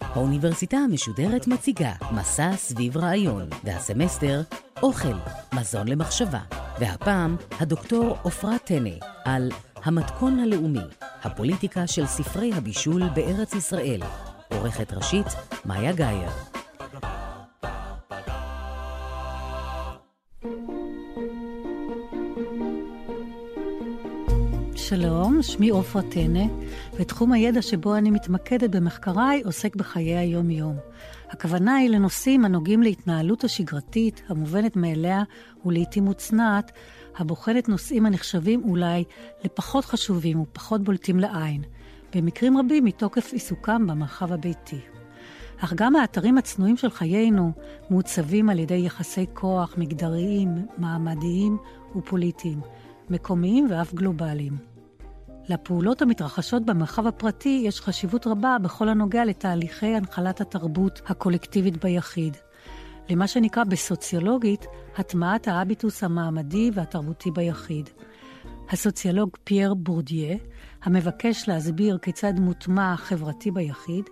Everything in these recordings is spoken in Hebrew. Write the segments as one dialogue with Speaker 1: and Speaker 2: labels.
Speaker 1: האוניברסיטה המשודרת מציגה מסע סביב רעיון, והסמסטר אוכל, מזון למחשבה. והפעם הדוקטור עפרה טנא על המתכון הלאומי, הפוליטיקה של ספרי הבישול בארץ ישראל. עורכת ראשית, מאיה גאייר.
Speaker 2: שלום, שמי עופרה טנא, ותחום הידע שבו אני מתמקדת במחקריי עוסק בחיי היום-יום. הכוונה היא לנושאים הנוגעים להתנהלות השגרתית, המובנת מאליה ולעיתים מוצנעת, הבוחנת נושאים הנחשבים אולי לפחות חשובים ופחות בולטים לעין, במקרים רבים מתוקף עיסוקם במרחב הביתי. אך גם האתרים הצנועים של חיינו מעוצבים על ידי יחסי כוח מגדריים, מעמדיים ופוליטיים, מקומיים ואף גלובליים. לפעולות המתרחשות במרחב הפרטי יש חשיבות רבה בכל הנוגע לתהליכי הנחלת התרבות הקולקטיבית ביחיד. למה שנקרא בסוציולוגית הטמעת האביטוס המעמדי והתרבותי ביחיד. הסוציולוג פייר בורדיה, המבקש להסביר כיצד מוטמע חברתי ביחיד,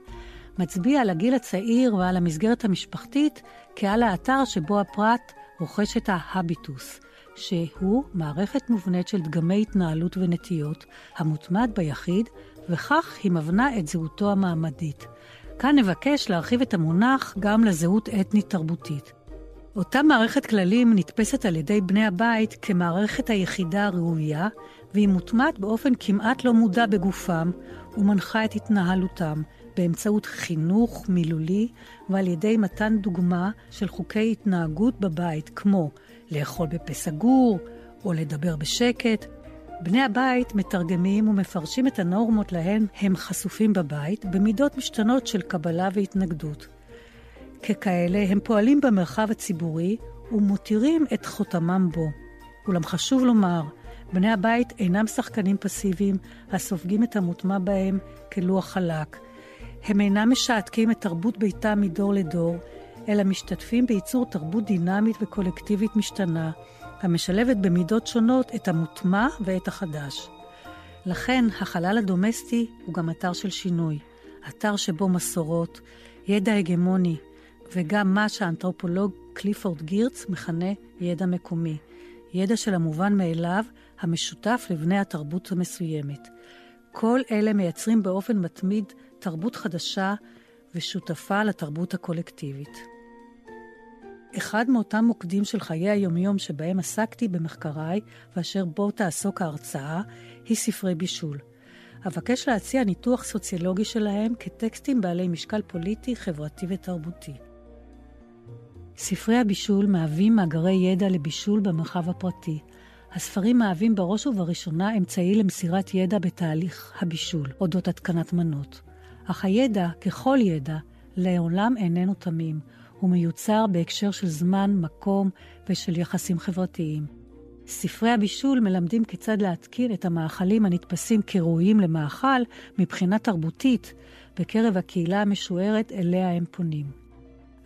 Speaker 2: מצביע על הגיל הצעיר ועל המסגרת המשפחתית כעל האתר שבו הפרט רוכש את ההביטוס, שהוא מערכת מובנית של דגמי התנהלות ונטיות, המוטמעת ביחיד, וכך היא מבנה את זהותו המעמדית. כאן נבקש להרחיב את המונח גם לזהות אתנית-תרבותית. אותה מערכת כללים נתפסת על ידי בני הבית כמערכת היחידה הראויה, והיא מוטמעת באופן כמעט לא מודע בגופם, ומנחה את התנהלותם באמצעות חינוך מילולי ועל ידי מתן דוגמה של חוקי התנהגות בבית, כמו לאכול בפה סגור או לדבר בשקט. בני הבית מתרגמים ומפרשים את הנורמות להן הם חשופים בבית במידות משתנות של קבלה והתנגדות. ככאלה הם פועלים במרחב הציבורי ומותירים את חותמם בו. אולם חשוב לומר, בני הבית אינם שחקנים פסיביים הסופגים את המוטמע בהם כלוח חלק. הם אינם משעתקים את תרבות ביתם מדור לדור, אלא משתתפים בייצור תרבות דינמית וקולקטיבית משתנה, המשלבת במידות שונות את המוטמע ואת החדש. לכן, החלל הדומסטי הוא גם אתר של שינוי, אתר שבו מסורות, ידע הגמוני, וגם מה שהאנתרופולוג קליפורד גירץ מכנה ידע מקומי, ידע של המובן מאליו, המשותף לבני התרבות המסוימת. כל אלה מייצרים באופן מתמיד תרבות חדשה ושותפה לתרבות הקולקטיבית. אחד מאותם מוקדים של חיי היומיום שבהם עסקתי במחקריי, ואשר בו תעסוק ההרצאה, היא ספרי בישול. אבקש להציע ניתוח סוציולוגי שלהם כטקסטים בעלי משקל פוליטי, חברתי ותרבותי. ספרי הבישול מהווים מאגרי ידע לבישול במרחב הפרטי. הספרים מהווים בראש ובראשונה אמצעי למסירת ידע בתהליך הבישול, אודות התקנת מנות. אך הידע, ככל ידע, לעולם איננו תמים. הוא מיוצר בהקשר של זמן, מקום ושל יחסים חברתיים. ספרי הבישול מלמדים כיצד להתקין את המאכלים הנתפסים כראויים למאכל מבחינה תרבותית בקרב הקהילה המשוערת אליה הם פונים.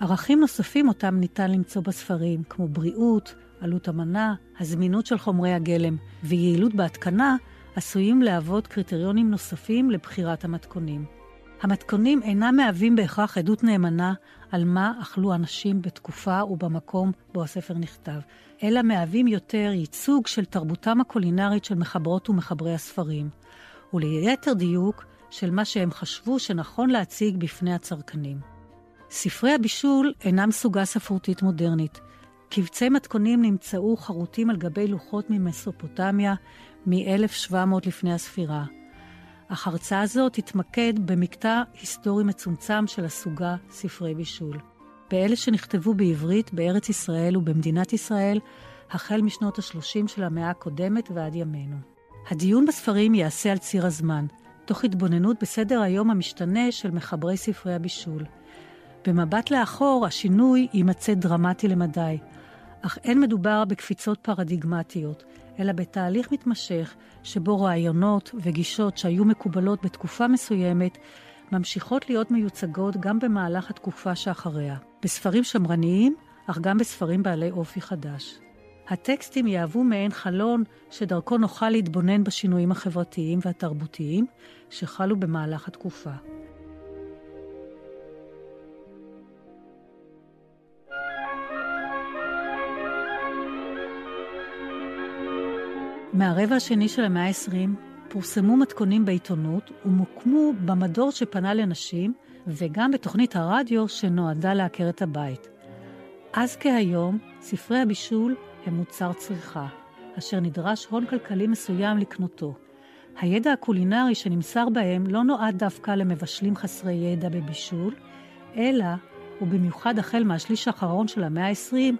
Speaker 2: ערכים נוספים אותם ניתן למצוא בספרים, כמו בריאות, עלות המנה, הזמינות של חומרי הגלם ויעילות בהתקנה, עשויים להוות קריטריונים נוספים לבחירת המתכונים. המתכונים אינם מהווים בהכרח עדות נאמנה על מה אכלו אנשים בתקופה ובמקום בו הספר נכתב, אלא מהווים יותר ייצוג של תרבותם הקולינרית של מחברות ומחברי הספרים, וליתר דיוק, של מה שהם חשבו שנכון להציג בפני הצרכנים. ספרי הבישול אינם סוגה ספרותית מודרנית. קבצי מתכונים נמצאו חרוטים על גבי לוחות ממסופוטמיה מ-1700 לפני הספירה. אך הרצאה זו תתמקד במקטע היסטורי מצומצם של הסוגה ספרי בישול. באלה שנכתבו בעברית בארץ ישראל ובמדינת ישראל, החל משנות ה-30 של המאה הקודמת ועד ימינו. הדיון בספרים ייעשה על ציר הזמן, תוך התבוננות בסדר היום המשתנה של מחברי ספרי הבישול. במבט לאחור, השינוי יימצא דרמטי למדי, אך אין מדובר בקפיצות פרדיגמטיות, אלא בתהליך מתמשך שבו רעיונות וגישות שהיו מקובלות בתקופה מסוימת ממשיכות להיות מיוצגות גם במהלך התקופה שאחריה, בספרים שמרניים, אך גם בספרים בעלי אופי חדש. הטקסטים יהוו מעין חלון שדרכו נוכל להתבונן בשינויים החברתיים והתרבותיים שחלו במהלך התקופה. מהרבע השני של המאה ה-20 פורסמו מתכונים בעיתונות ומוקמו במדור שפנה לנשים וגם בתוכנית הרדיו שנועדה לעקר את הבית. אז כהיום, ספרי הבישול הם מוצר צריכה, אשר נדרש הון כלכלי מסוים לקנותו. הידע הקולינרי שנמסר בהם לא נועד דווקא למבשלים חסרי ידע בבישול, אלא, ובמיוחד החל מהשליש האחרון של המאה ה-20,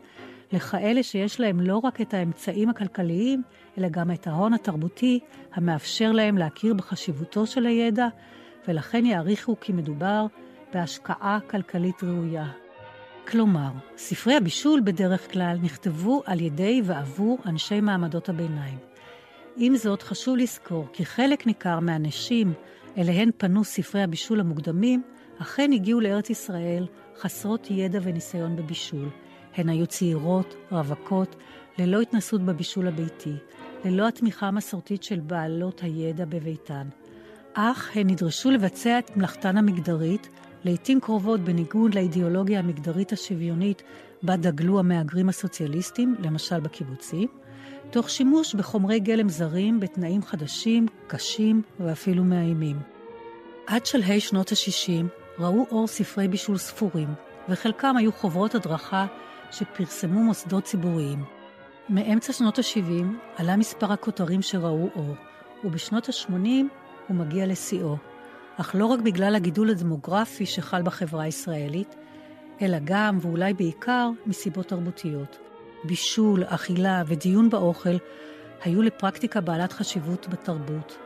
Speaker 2: לכאלה שיש להם לא רק את האמצעים הכלכליים, אלא גם את ההון התרבותי המאפשר להם להכיר בחשיבותו של הידע, ולכן יעריכו כי מדובר בהשקעה כלכלית ראויה. כלומר, ספרי הבישול בדרך כלל נכתבו על ידי ועבור אנשי מעמדות הביניים. עם זאת, חשוב לזכור כי חלק ניכר מהנשים אליהן פנו ספרי הבישול המוקדמים, אכן הגיעו לארץ ישראל חסרות ידע וניסיון בבישול. הן היו צעירות, רווקות, ללא התנסות בבישול הביתי, ללא התמיכה המסורתית של בעלות הידע בביתן. אך הן נדרשו לבצע את מלאכתן המגדרית, לעתים קרובות בניגוד לאידיאולוגיה המגדרית השוויונית בה דגלו המהגרים הסוציאליסטים, למשל בקיבוצים, תוך שימוש בחומרי גלם זרים בתנאים חדשים, קשים ואפילו מאיימים. עד שלהי שנות ה-60 ראו אור ספרי בישול ספורים, וחלקם היו חוברות הדרכה שפרסמו מוסדות ציבוריים. מאמצע שנות ה-70 עלה מספר הכותרים שראו אור, ובשנות ה-80 הוא מגיע לשיאו. אך לא רק בגלל הגידול הדמוגרפי שחל בחברה הישראלית, אלא גם, ואולי בעיקר, מסיבות תרבותיות. בישול, אכילה ודיון באוכל היו לפרקטיקה בעלת חשיבות בתרבות.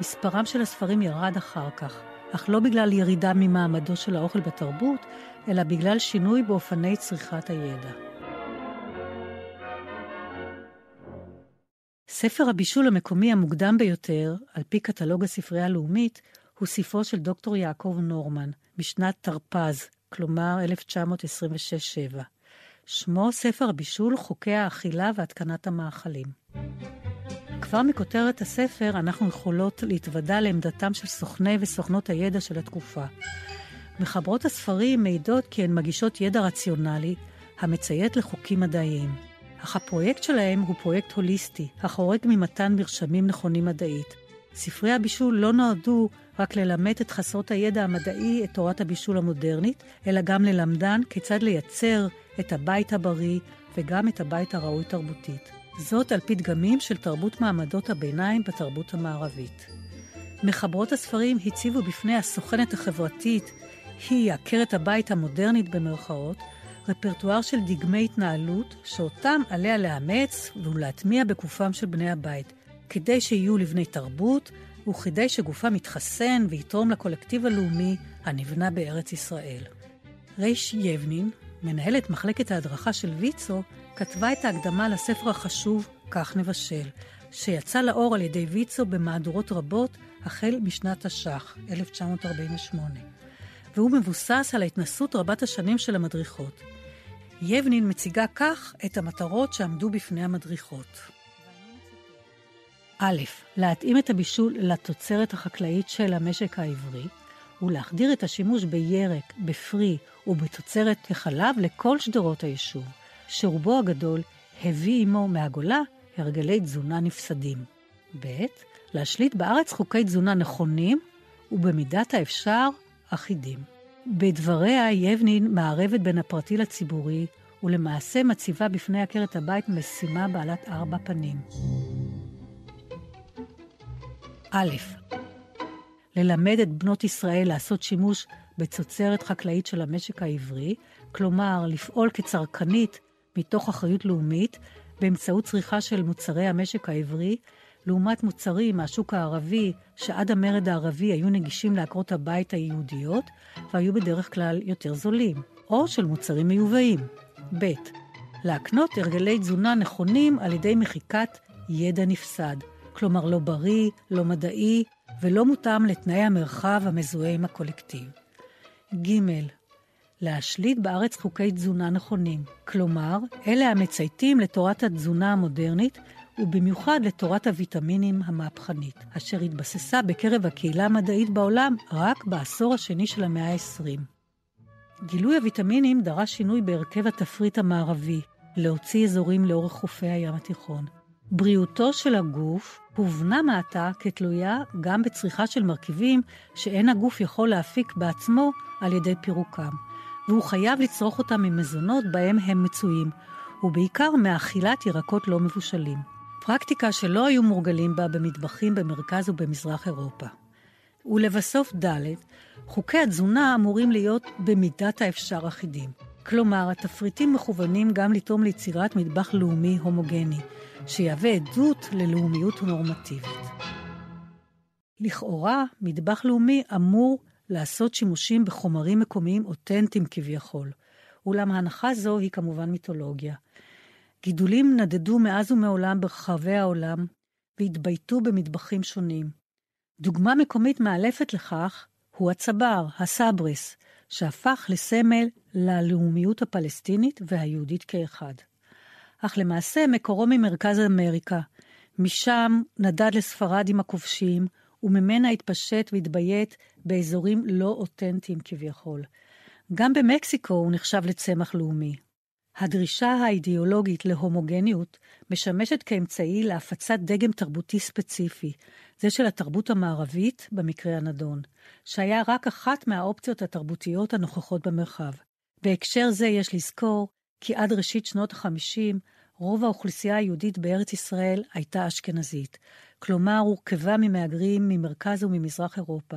Speaker 2: מספרם של הספרים ירד אחר כך, אך לא בגלל ירידה ממעמדו של האוכל בתרבות, אלא בגלל שינוי באופני צריכת הידע. ספר הבישול המקומי המוקדם ביותר, על פי קטלוג הספרייה הלאומית, הוא ספרו של דוקטור יעקב נורמן, משנת תרפ"ז, כלומר 1926-7. שמו ספר הבישול, חוקי האכילה והתקנת המאכלים. כבר מכותרת הספר אנחנו יכולות להתוודע לעמדתם של סוכני וסוכנות הידע של התקופה. מחברות הספרים מעידות כי הן מגישות ידע רציונלי המציית לחוקים מדעיים. אך הפרויקט שלהם הוא פרויקט הוליסטי, החורג ממתן מרשמים נכונים מדעית. ספרי הבישול לא נועדו רק ללמד את חסרות הידע המדעי את תורת הבישול המודרנית, אלא גם ללמדן כיצד לייצר את הבית הבריא וגם את הבית הראוי תרבותית. זאת על פי דגמים של תרבות מעמדות הביניים בתרבות המערבית. מחברות הספרים הציבו בפני הסוכנת החברתית, היא עקרת הבית המודרנית במרכאות, רפרטואר של דגמי התנהלות שאותם עליה לאמץ ולהטמיע בגופם של בני הבית, כדי שיהיו לבני תרבות וכדי שגופם יתחסן ויתרום לקולקטיב הלאומי הנבנה בארץ ישראל. ריש יבנין, מנהלת מחלקת ההדרכה של ויצו, כתבה את ההקדמה לספר החשוב "כך נבשל", שיצא לאור על ידי ויצו במהדורות רבות החל משנת תש"ח, 1948. והוא מבוסס על ההתנסות רבת השנים של המדריכות. יבנין מציגה כך את המטרות שעמדו בפני המדריכות. א', להתאים את הבישול לתוצרת החקלאית של המשק העברי, ולהחדיר את השימוש בירק, בפרי ובתוצרת כחלב לכל שדרות היישוב, שרובו הגדול הביא עמו מהגולה הרגלי תזונה נפסדים. ב. להשליט בארץ חוקי תזונה נכונים ובמידת האפשר אחידים. בדבריה יבנין מערבת בין הפרטי לציבורי, ולמעשה מציבה בפני עקרת הבית משימה בעלת ארבע פנים. א', ללמד את בנות ישראל לעשות שימוש בתוצרת חקלאית של המשק העברי, כלומר, לפעול כצרכנית מתוך אחריות לאומית באמצעות צריכה של מוצרי המשק העברי, לעומת מוצרים מהשוק הערבי, שעד המרד הערבי היו נגישים לעקרות הבית היהודיות, והיו בדרך כלל יותר זולים, או של מוצרים מיובאים. ב. להקנות הרגלי תזונה נכונים על ידי מחיקת ידע נפסד, כלומר לא בריא, לא מדעי ולא מותאם לתנאי המרחב המזוהה עם הקולקטיב. ג. להשליט בארץ חוקי תזונה נכונים. כלומר, אלה המצייתים לתורת התזונה המודרנית, ובמיוחד לתורת הוויטמינים המהפכנית, אשר התבססה בקרב הקהילה המדעית בעולם רק בעשור השני של המאה ה-20. גילוי הוויטמינים דרש שינוי בהרכב התפריט המערבי, להוציא אזורים לאורך חופי הים התיכון. בריאותו של הגוף הובנה מעתה כתלויה גם בצריכה של מרכיבים שאין הגוף יכול להפיק בעצמו על ידי פירוקם, והוא חייב לצרוך אותם ממזונות בהם הם מצויים, ובעיקר מאכילת ירקות לא מבושלים. פרקטיקה שלא היו מורגלים בה במטבחים במרכז ובמזרח אירופה. ולבסוף ד', חוקי התזונה אמורים להיות במידת האפשר אחידים. כלומר, התפריטים מכוונים גם לתרום ליצירת מטבח לאומי הומוגני, שיהווה עדות ללאומיות נורמטיבית. לכאורה, מטבח לאומי אמור לעשות שימושים בחומרים מקומיים אותנטיים כביכול, אולם ההנחה זו היא כמובן מיתולוגיה. גידולים נדדו מאז ומעולם ברחבי העולם והתבייתו במטבחים שונים. דוגמה מקומית מאלפת לכך הוא הצבר, הסברס, שהפך לסמל ללאומיות הפלסטינית והיהודית כאחד. אך למעשה מקורו ממרכז אמריקה. משם נדד לספרד עם הכובשים, וממנה התפשט והתביית באזורים לא אותנטיים כביכול. גם במקסיקו הוא נחשב לצמח לאומי. הדרישה האידיאולוגית להומוגניות משמשת כאמצעי להפצת דגם תרבותי ספציפי, זה של התרבות המערבית במקרה הנדון, שהיה רק אחת מהאופציות התרבותיות הנוכחות במרחב. בהקשר זה יש לזכור כי עד ראשית שנות ה-50 רוב האוכלוסייה היהודית בארץ ישראל הייתה אשכנזית, כלומר הורכבה ממהגרים ממרכז וממזרח אירופה.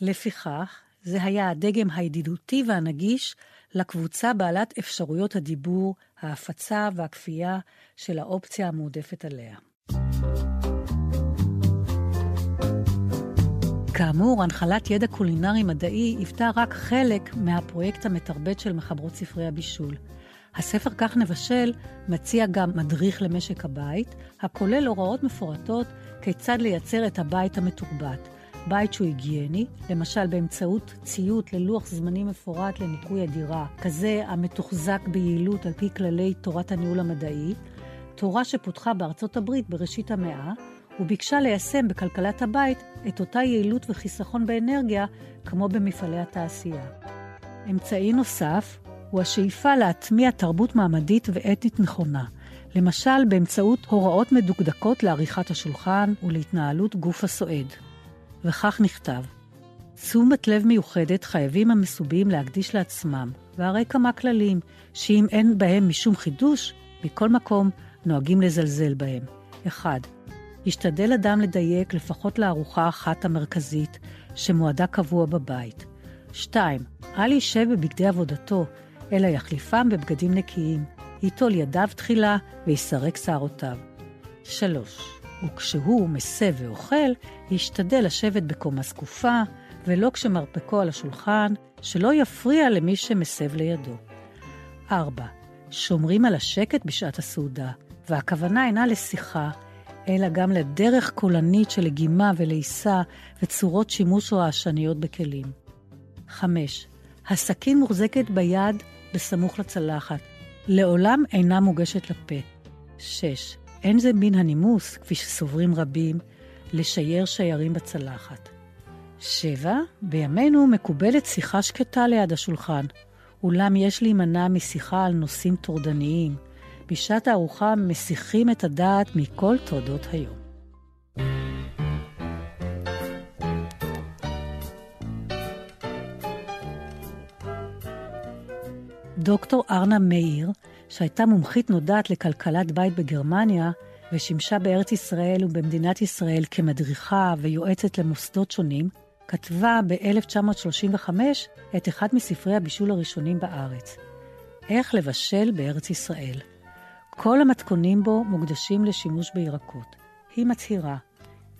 Speaker 2: לפיכך, זה היה הדגם הידידותי והנגיש לקבוצה בעלת אפשרויות הדיבור, ההפצה והכפייה של האופציה המועדפת עליה. כאמור, הנחלת ידע קולינרי מדעי היוותה רק חלק מהפרויקט המתרבט של מחברות ספרי הבישול. הספר כך נבשל מציע גם מדריך למשק הבית, הכולל הוראות מפורטות כיצד לייצר את הבית המתורבת. בית שהוא היגייני, למשל באמצעות ציות ללוח זמנים מפורט לניקוי הדירה, כזה המתוחזק ביעילות על פי כללי תורת הניהול המדעי, תורה שפותחה בארצות הברית בראשית המאה, וביקשה ליישם בכלכלת הבית את אותה יעילות וחיסכון באנרגיה כמו במפעלי התעשייה. אמצעי נוסף הוא השאיפה להטמיע תרבות מעמדית ואתית נכונה, למשל באמצעות הוראות מדוקדקות לעריכת השולחן ולהתנהלות גוף הסועד. וכך נכתב: תשומת לב מיוחדת חייבים המסובים להקדיש לעצמם, והרי כמה כללים, שאם אין בהם משום חידוש, מכל מקום נוהגים לזלזל בהם. 1. ישתדל אדם לדייק לפחות לארוחה אחת המרכזית, שמועדה קבוע בבית. 2. אל יישב בבגדי עבודתו, אלא יחליפם בבגדים נקיים, ייטול ידיו תחילה ויסרק שערותיו. 3. וכשהוא מסב ואוכל, ישתדל לשבת בקומה זקופה, ולא כשמרפקו על השולחן, שלא יפריע למי שמסב לידו. 4. שומרים על השקט בשעת הסעודה, והכוונה אינה לשיחה, אלא גם לדרך קולנית של לגימה ולעיסה וצורות שימוש רעשניות בכלים. 5. הסכין מוחזקת ביד בסמוך לצלחת, לעולם אינה מוגשת לפה. 6. אין זה מן הנימוס, כפי שסוברים רבים, לשייר שיירים בצלחת. 7. בימינו מקובלת שיחה שקטה ליד השולחן, אולם יש להימנע משיחה על נושאים טורדניים. בשעת הארוחה מסיחים את הדעת מכל תודות היום. דוקטור ארנה מאיר, שהייתה מומחית נודעת לכלכלת בית בגרמניה, ושימשה בארץ ישראל ובמדינת ישראל כמדריכה ויועצת למוסדות שונים, כתבה ב-1935 את אחד מספרי הבישול הראשונים בארץ, איך לבשל בארץ ישראל. כל המתכונים בו מוקדשים לשימוש בירקות. היא מצהירה,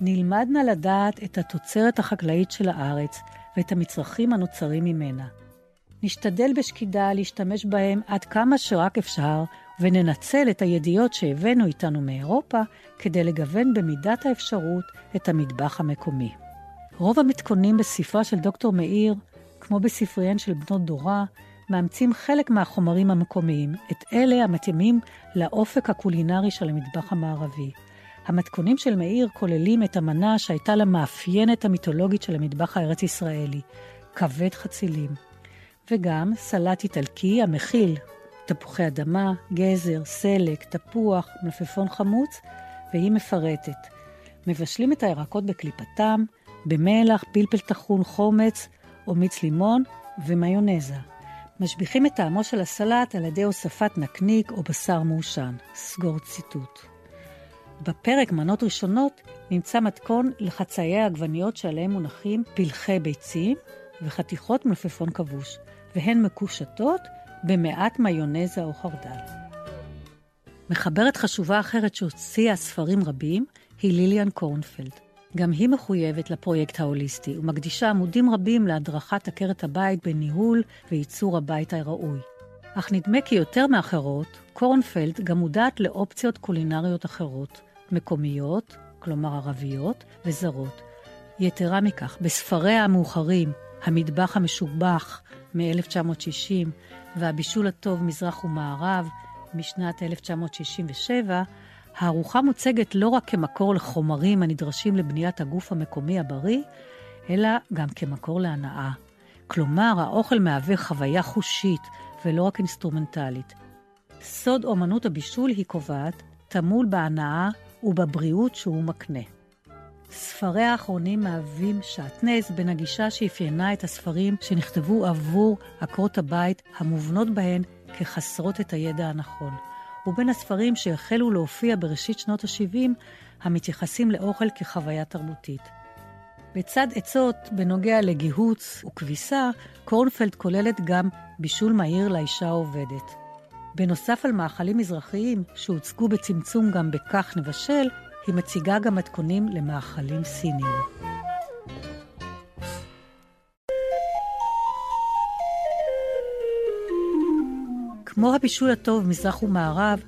Speaker 2: נלמד נא לדעת את התוצרת החקלאית של הארץ ואת המצרכים הנוצרים ממנה. נשתדל בשקידה להשתמש בהם עד כמה שרק אפשר, וננצל את הידיעות שהבאנו איתנו מאירופה כדי לגוון במידת האפשרות את המטבח המקומי. רוב המתכונים בספרה של דוקטור מאיר, כמו בספריהן של בנות דורה, מאמצים חלק מהחומרים המקומיים, את אלה המתאימים לאופק הקולינרי של המטבח המערבי. המתכונים של מאיר כוללים את המנה שהייתה למאפיינת המיתולוגית של המטבח הארץ-ישראלי, כבד חצילים, וגם סלט איטלקי המכיל תפוחי אדמה, גזר, סלק, תפוח, מלפפון חמוץ, והיא מפרטת. מבשלים את הירקות בקליפתם, במלח, פלפל טחון, חומץ או מיץ לימון ומיונזה. משביחים את טעמו של הסלט על ידי הוספת נקניק או בשר מעושן. סגור ציטוט. בפרק מנות ראשונות נמצא מתכון לחצאי העגבניות שעליהם מונחים פלחי ביצים וחתיכות מלפפון כבוש, והן מקושטות במעט מיונזה או חרדל. מחברת חשובה אחרת שהוציאה ספרים רבים היא ליליאן קורנפלד. גם היא מחויבת לפרויקט ההוליסטי ומקדישה עמודים רבים להדרכת עקרת הבית בניהול וייצור הבית הראוי. אך נדמה כי יותר מאחרות, קורנפלד גם מודעת לאופציות קולינריות אחרות, מקומיות, כלומר ערביות, וזרות. יתרה מכך, בספריה המאוחרים, המטבח המשובח מ-1960 והבישול הטוב מזרח ומערב משנת 1967, הארוחה מוצגת לא רק כמקור לחומרים הנדרשים לבניית הגוף המקומי הבריא, אלא גם כמקור להנאה. כלומר, האוכל מהווה חוויה חושית ולא רק אינסטרומנטלית. סוד אומנות הבישול, היא קובעת, טמול בהנאה ובבריאות שהוא מקנה. ספרי האחרונים מהווים שעטנז בין הגישה שאפיינה את הספרים שנכתבו עבור עקרות הבית, המובנות בהן כחסרות את הידע הנכון. ובין הספרים שהחלו להופיע בראשית שנות ה-70, המתייחסים לאוכל כחוויה תרבותית. בצד עצות בנוגע לגיהוץ וכביסה, קורנפלד כוללת גם בישול מהיר לאישה העובדת. בנוסף על מאכלים מזרחיים, שהוצגו בצמצום גם בכך נבשל, היא מציגה גם מתכונים למאכלים סיניים. כמו הבישול הטוב מזרח ומערב,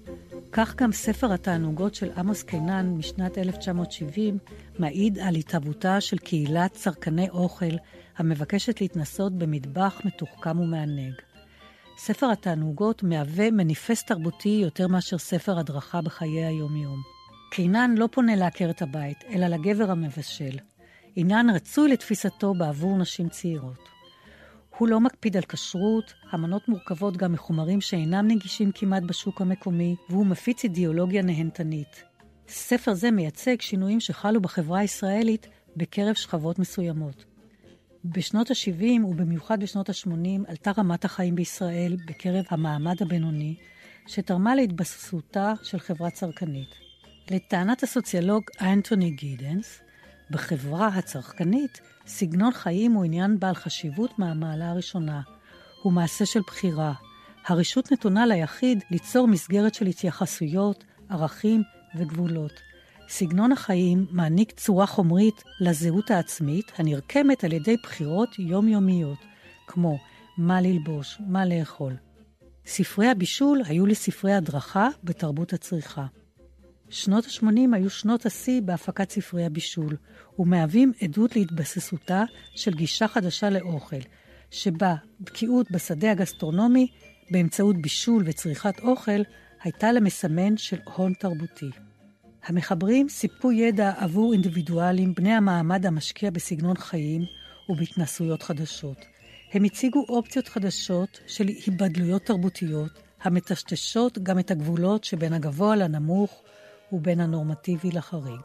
Speaker 2: כך גם ספר התענוגות של עמוס קינן משנת 1970 מעיד על התהוותה של קהילת צרכני אוכל המבקשת להתנסות במטבח מתוחכם ומענג. ספר התענוגות מהווה מניפסט תרבותי יותר מאשר ספר הדרכה בחיי היום-יום. קינן לא פונה לעקרת הבית, אלא לגבר המבשל. עניין רצוי לתפיסתו בעבור נשים צעירות. הוא לא מקפיד על כשרות, המנות מורכבות גם מחומרים שאינם נגישים כמעט בשוק המקומי, והוא מפיץ אידיאולוגיה נהנתנית. ספר זה מייצג שינויים שחלו בחברה הישראלית בקרב שכבות מסוימות. בשנות ה-70 ובמיוחד בשנות ה-80 עלתה רמת החיים בישראל בקרב המעמד הבינוני, שתרמה להתבססותה של חברה צרכנית. לטענת הסוציולוג אנטוני גידנס, בחברה הצרכנית, סגנון חיים הוא עניין בעל חשיבות מהמעלה הראשונה. הוא מעשה של בחירה. הרשות נתונה ליחיד ליצור מסגרת של התייחסויות, ערכים וגבולות. סגנון החיים מעניק צורה חומרית לזהות העצמית הנרקמת על ידי בחירות יומיומיות, כמו מה ללבוש, מה לאכול. ספרי הבישול היו לספרי הדרכה בתרבות הצריכה. שנות ה-80 היו שנות השיא בהפקת ספרי הבישול, ומהווים עדות להתבססותה של גישה חדשה לאוכל, שבה בקיאות בשדה הגסטרונומי, באמצעות בישול וצריכת אוכל, הייתה למסמן של הון תרבותי. המחברים סיפקו ידע עבור אינדיבידואלים בני המעמד המשקיע בסגנון חיים ובהתנסויות חדשות. הם הציגו אופציות חדשות של היבדלויות תרבותיות, המטשטשות גם את הגבולות שבין הגבוה לנמוך ובין הנורמטיבי לחריג.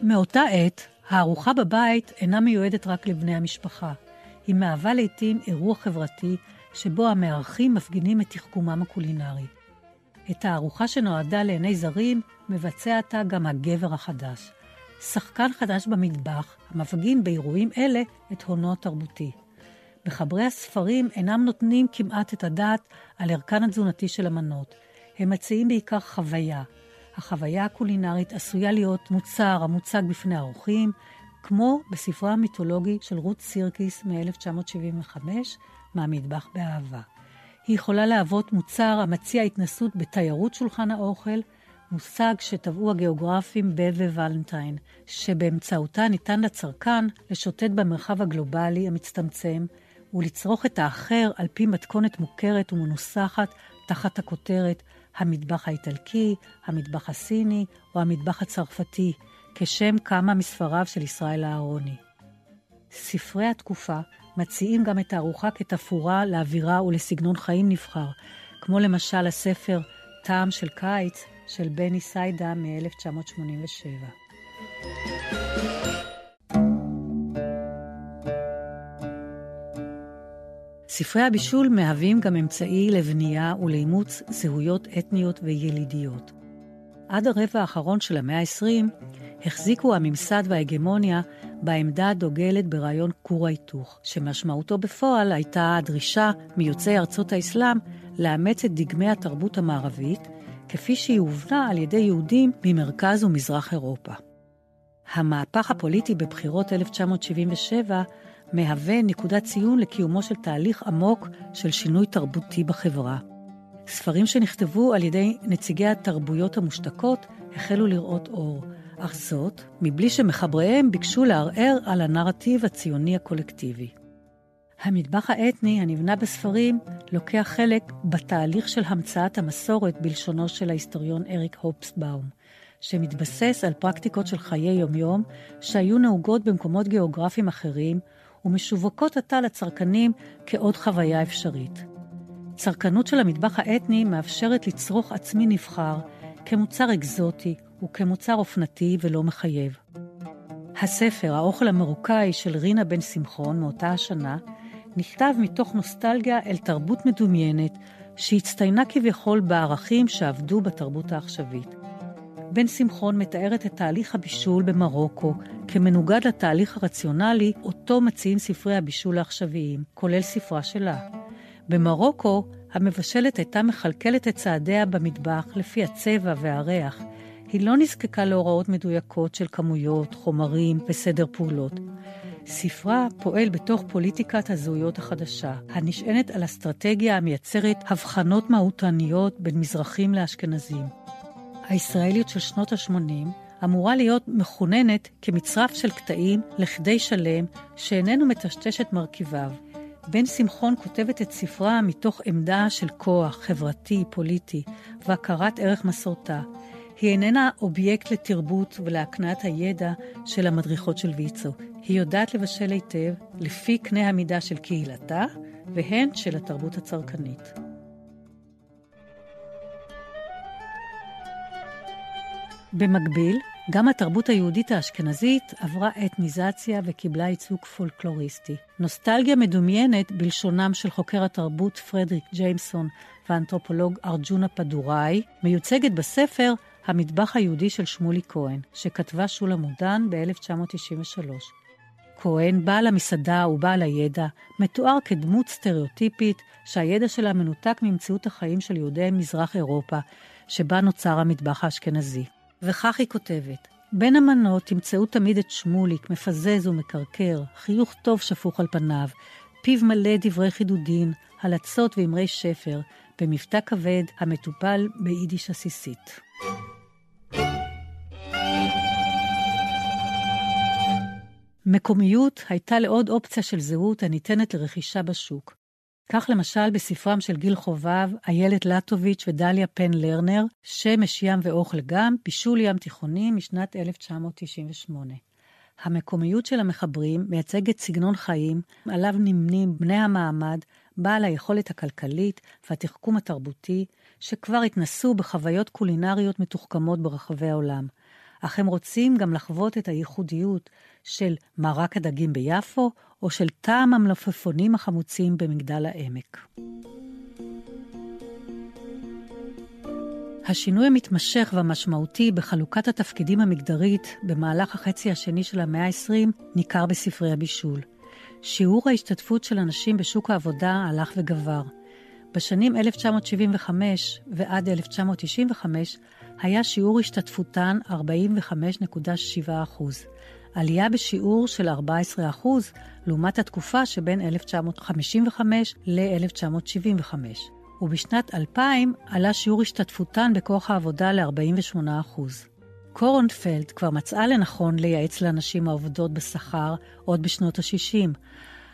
Speaker 2: מאותה עת, הארוחה בבית אינה מיועדת רק לבני המשפחה. היא מהווה לעתים אירוע חברתי שבו המארחים מפגינים את תחכומם הקולינרי. את הארוחה שנועדה לעיני זרים מבצע עתה גם הגבר החדש. שחקן חדש במטבח, המפגין באירועים אלה את הונו התרבותי. מחברי הספרים אינם נותנים כמעט את הדעת על ערכן התזונתי של המנות. הם מציעים בעיקר חוויה, החוויה הקולינרית עשויה להיות מוצר המוצג בפני האורחים, כמו בספרו המיתולוגי של רות סירקיס מ-1975, מהמטבח באהבה. היא יכולה להוות מוצר המציע התנסות בתיירות שולחן האוכל, מושג שטבעו הגיאוגרפים ב וולנטיין, שבאמצעותה ניתן לצרכן לשוטט במרחב הגלובלי המצטמצם ולצרוך את האחר על פי מתכונת מוכרת ומנוסחת תחת הכותרת המטבח האיטלקי, המטבח הסיני או המטבח הצרפתי, כשם כמה מספריו של ישראל אהרוני. ספרי התקופה מציעים גם את הארוחה כתפאורה לאווירה ולסגנון חיים נבחר, כמו למשל הספר טעם של קיץ של בני סיידה מ-1987. ספרי הבישול מהווים גם אמצעי לבנייה ולאימוץ זהויות אתניות וילידיות. עד הרבע האחרון של המאה ה-20 החזיקו הממסד וההגמוניה בעמדה הדוגלת ברעיון כור ההיתוך, שמשמעותו בפועל הייתה הדרישה מיוצאי ארצות האסלאם לאמץ את דגמי התרבות המערבית, כפי שהיא הובנה על ידי יהודים ממרכז ומזרח אירופה. המהפך הפוליטי בבחירות 1977 מהווה נקודת ציון לקיומו של תהליך עמוק של שינוי תרבותי בחברה. ספרים שנכתבו על ידי נציגי התרבויות המושתקות החלו לראות אור, אך זאת מבלי שמחבריהם ביקשו לערער על הנרטיב הציוני הקולקטיבי. המטבח האתני הנבנה בספרים לוקח חלק בתהליך של המצאת המסורת בלשונו של ההיסטוריון אריק הופסבאום, שמתבסס על פרקטיקות של חיי יומיום שהיו נהוגות במקומות גיאוגרפיים אחרים ומשווקות עתה לצרכנים כעוד חוויה אפשרית. צרכנות של המטבח האתני מאפשרת לצרוך עצמי נבחר כמוצר אקזוטי וכמוצר אופנתי ולא מחייב. הספר, האוכל המרוקאי של רינה בן שמחון מאותה השנה, נכתב מתוך נוסטלגיה אל תרבות מדומיינת שהצטיינה כביכול בערכים שעבדו בתרבות העכשווית. בן שמחון מתארת את תהליך הבישול במרוקו כמנוגד לתהליך הרציונלי אותו מציעים ספרי הבישול העכשוויים, כולל ספרה שלה. במרוקו, המבשלת הייתה מכלכלת את צעדיה במטבח לפי הצבע והריח. היא לא נזקקה להוראות מדויקות של כמויות, חומרים וסדר פעולות. ספרה פועל בתוך פוליטיקת הזהויות החדשה, הנשענת על אסטרטגיה המייצרת הבחנות מהותניות בין מזרחים לאשכנזים. הישראלית של שנות ה-80 אמורה להיות מכוננת כמצרף של קטעים לכדי שלם שאיננו מטשטש את מרכיביו. בן שמחון כותבת את ספרה מתוך עמדה של כוח חברתי, פוליטי, והכרת ערך מסורתה. היא איננה אובייקט לתרבות ולהקניית הידע של המדריכות של ויצו. היא יודעת לבשל היטב לפי קנה המידה של קהילתה והן של התרבות הצרכנית. במקביל, גם התרבות היהודית האשכנזית עברה אתניזציה וקיבלה ייצוג פולקלוריסטי. נוסטלגיה מדומיינת, בלשונם של חוקר התרבות פרדריק ג'יימסון והאנתרופולוג ארג'ונה פדוראי, מיוצגת בספר המטבח היהודי של שמולי כהן, שכתבה שולה מודן ב-1993. כהן, בעל המסעדה ובעל הידע, מתואר כדמות סטריאוטיפית שהידע שלה מנותק ממציאות החיים של יהודי מזרח אירופה, שבה נוצר המטבח האשכנזי. וכך היא כותבת: בין המנות תמצאו תמיד את שמוליק, מפזז ומקרקר, חיוך טוב שפוך על פניו, פיו מלא דברי חידודין, הלצות ואמרי שפר, במבטא כבד המטופל ביידיש עסיסית. מקומיות הייתה לעוד אופציה של זהות הניתנת לרכישה בשוק. כך למשל בספרם של גיל חובב, איילת לטוביץ' ודליה פן לרנר, שמש ים ואוכל גם, בישול ים תיכוני משנת 1998. המקומיות של המחברים מייצגת סגנון חיים עליו נמנים בני המעמד, בעל היכולת הכלכלית והתחכום התרבותי, שכבר התנסו בחוויות קולינריות מתוחכמות ברחבי העולם. אך הם רוצים גם לחוות את הייחודיות של מרק הדגים ביפו, או של טעם המלפפונים החמוצים במגדל העמק. השינוי המתמשך והמשמעותי בחלוקת התפקידים המגדרית במהלך החצי השני של המאה ה-20 ניכר בספרי הבישול. שיעור ההשתתפות של הנשים בשוק העבודה הלך וגבר. בשנים 1975 ועד 1995 היה שיעור השתתפותן 45.7 עלייה בשיעור של 14% לעומת התקופה שבין 1955 ל-1975. ובשנת 2000 עלה שיעור השתתפותן בכוח העבודה ל-48%. קורנפלד כבר מצאה לנכון לייעץ לנשים העובדות בשכר עוד בשנות ה-60,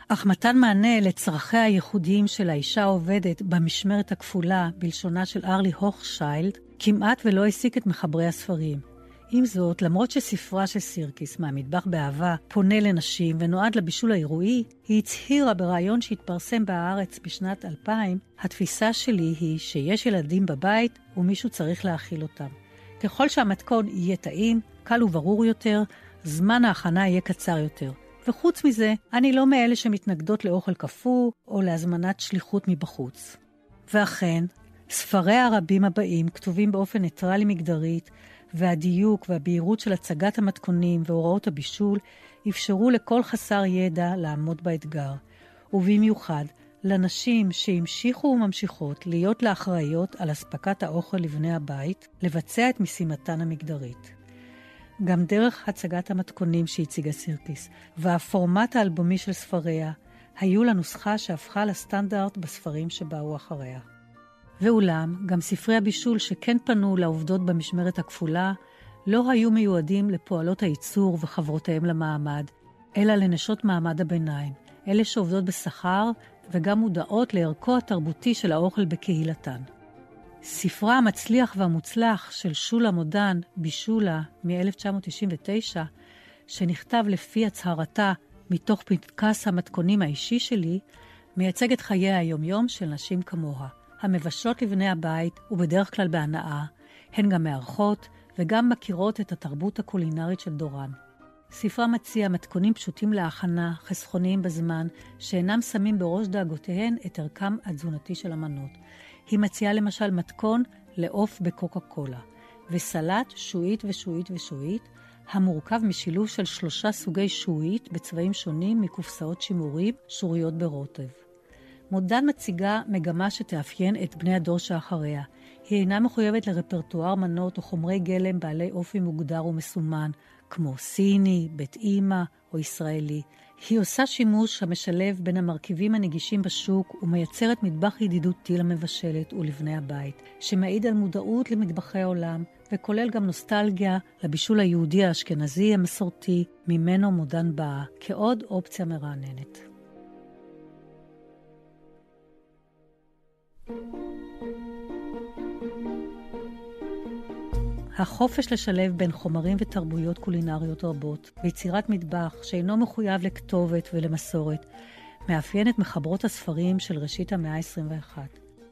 Speaker 2: אך מתן מענה לצרכיה הייחודיים של האישה העובדת במשמרת הכפולה, בלשונה של ארלי הוכשיילד, כמעט ולא העסיק את מחברי הספרים. עם זאת, למרות שספרה של סירקיס, מהמטבח באהבה, פונה לנשים ונועד לבישול האירועי, היא הצהירה בריאיון שהתפרסם בהארץ בשנת 2000, התפיסה שלי היא שיש ילדים בבית ומישהו צריך להאכיל אותם. ככל שהמתכון יהיה טעים, קל וברור יותר, זמן ההכנה יהיה קצר יותר. וחוץ מזה, אני לא מאלה שמתנגדות לאוכל קפוא או להזמנת שליחות מבחוץ. ואכן, ספריה הרבים הבאים כתובים באופן ניטרלי מגדרית, והדיוק והבהירות של הצגת המתכונים והוראות הבישול אפשרו לכל חסר ידע לעמוד באתגר, ובמיוחד לנשים שהמשיכו וממשיכות להיות לאחראיות על אספקת האוכל לבני הבית, לבצע את משימתן המגדרית. גם דרך הצגת המתכונים שהציגה סירקיס, והפורמט האלבומי של ספריה, היו לנוסחה שהפכה לסטנדרט בספרים שבאו אחריה. ואולם, גם ספרי הבישול שכן פנו לעובדות במשמרת הכפולה, לא היו מיועדים לפועלות הייצור וחברותיהם למעמד, אלא לנשות מעמד הביניים, אלה שעובדות בשכר וגם מודעות לערכו התרבותי של האוכל בקהילתן. ספרה המצליח והמוצלח של שולה מודן, בישולה, מ-1999, שנכתב לפי הצהרתה מתוך פנקס המתכונים האישי שלי, מייצג את חיי היומיום של נשים כמוה. המבשות לבני הבית, ובדרך כלל בהנאה, הן גם מארחות וגם מכירות את התרבות הקולינרית של דורן. ספרה מציע מתכונים פשוטים להכנה, חסכוניים בזמן, שאינם שמים בראש דאגותיהן את ערכם התזונתי של המנות. היא מציעה למשל מתכון לעוף בקוקה קולה, וסלט שועית ושועית ושועית, המורכב משילוב של שלושה סוגי שועית בצבעים שונים מקופסאות שימורים שוריות ברוטב. מודן מציגה מגמה שתאפיין את בני הדור שאחריה. היא אינה מחויבת לרפרטואר מנות או חומרי גלם בעלי אופי מוגדר ומסומן, כמו סיני, בית אימא או ישראלי. היא עושה שימוש המשלב בין המרכיבים הנגישים בשוק ומייצרת מטבח ידידותי למבשלת ולבני הבית, שמעיד על מודעות למטבחי העולם, וכולל גם נוסטלגיה לבישול היהודי האשכנזי המסורתי, ממנו מודן באה, כעוד אופציה מרעננת. החופש לשלב בין חומרים ותרבויות קולינריות רבות, ויצירת מטבח שאינו מחויב לכתובת ולמסורת, מאפיין את מחברות הספרים של ראשית המאה ה-21.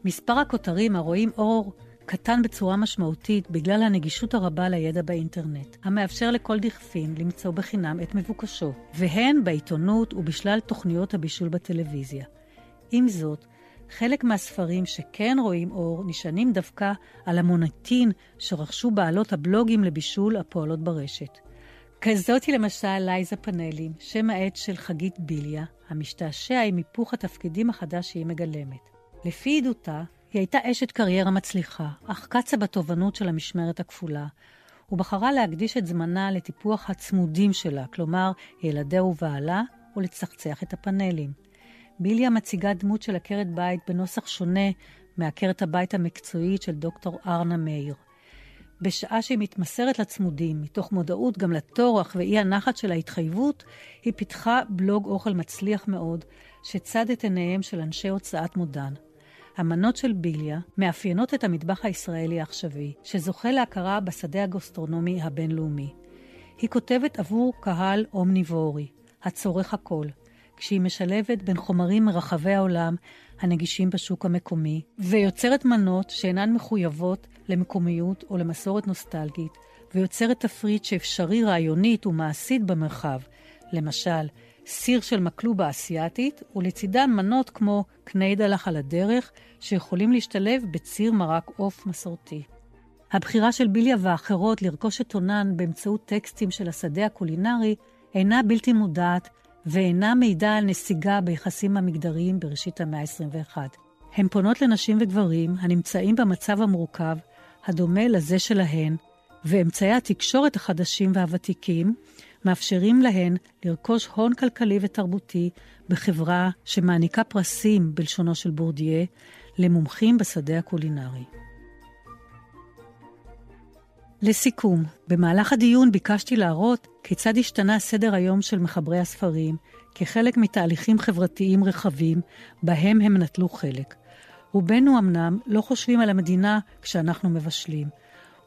Speaker 2: מספר הכותרים הרואים אור קטן בצורה משמעותית בגלל הנגישות הרבה לידע באינטרנט, המאפשר לכל דכפין למצוא בחינם את מבוקשו, והן בעיתונות ובשלל תוכניות הבישול בטלוויזיה. עם זאת, חלק מהספרים שכן רואים אור נשענים דווקא על המוניטין שרכשו בעלות הבלוגים לבישול הפועלות ברשת. כזאת היא למשל לייזה פאנלים, שם העט של חגית ביליה, המשתעשע עם היפוך התפקידים החדש שהיא מגלמת. לפי עדותה, היא הייתה אשת קריירה מצליחה, אך קצה בתובנות של המשמרת הכפולה, ובחרה להקדיש את זמנה לטיפוח הצמודים שלה, כלומר, ילדיה ובעלה, ולצחצח את הפאנלים. ביליה מציגה דמות של עקרת בית בנוסח שונה מעקרת הבית המקצועית של דוקטור ארנה מאיר. בשעה שהיא מתמסרת לצמודים, מתוך מודעות גם לטורח ואי הנחת של ההתחייבות, היא פיתחה בלוג אוכל מצליח מאוד, שצד את עיניהם של אנשי הוצאת מודן. המנות של ביליה מאפיינות את המטבח הישראלי העכשווי, שזוכה להכרה בשדה הגוסטרונומי הבינלאומי. היא כותבת עבור קהל אומניבורי, הצורך הכל, כשהיא משלבת בין חומרים מרחבי העולם הנגישים בשוק המקומי, ויוצרת מנות שאינן מחויבות למקומיות או למסורת נוסטלגית, ויוצרת תפריט שאפשרי רעיונית ומעשית במרחב, למשל, סיר של מקלובה אסיאתית, ולצידן מנות כמו קני דלח על הדרך, שיכולים להשתלב בציר מרק עוף מסורתי. הבחירה של ביליה ואחרות לרכוש את עונן באמצעות טקסטים של השדה הקולינרי אינה בלתי מודעת ואינה מעידה על נסיגה ביחסים המגדריים בראשית המאה ה-21. הן פונות לנשים וגברים הנמצאים במצב המורכב, הדומה לזה שלהן, ואמצעי התקשורת החדשים והוותיקים מאפשרים להן לרכוש הון כלכלי ותרבותי בחברה שמעניקה פרסים, בלשונו של בורדיה, למומחים בשדה הקולינרי. לסיכום, במהלך הדיון ביקשתי להראות כיצד השתנה סדר היום של מחברי הספרים כחלק מתהליכים חברתיים רחבים בהם הם נטלו חלק. רובנו אמנם לא חושבים על המדינה כשאנחנו מבשלים.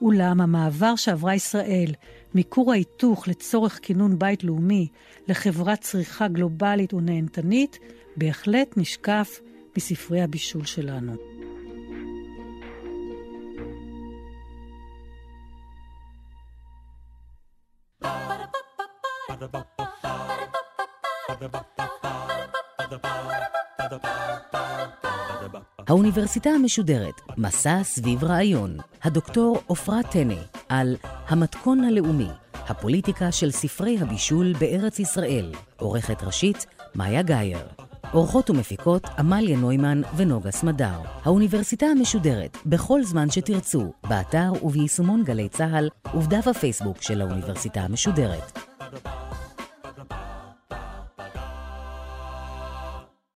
Speaker 2: אולם המעבר שעברה ישראל מכור ההיתוך לצורך כינון בית לאומי לחברת צריכה גלובלית ונהנתנית, בהחלט נשקף מספרי הבישול שלנו.
Speaker 1: האוניברסיטה המשודרת, מסע סביב רעיון, הדוקטור עפרה טנא, על המתכון הלאומי, הפוליטיקה של ספרי הבישול בארץ ישראל, עורכת ראשית, מאיה גאייר. עורכות ומפיקות עמליה נוימן ונוגה סמדר. האוניברסיטה המשודרת, בכל זמן שתרצו, באתר וביישומון גלי צה"ל ובדף הפייסבוק של האוניברסיטה המשודרת.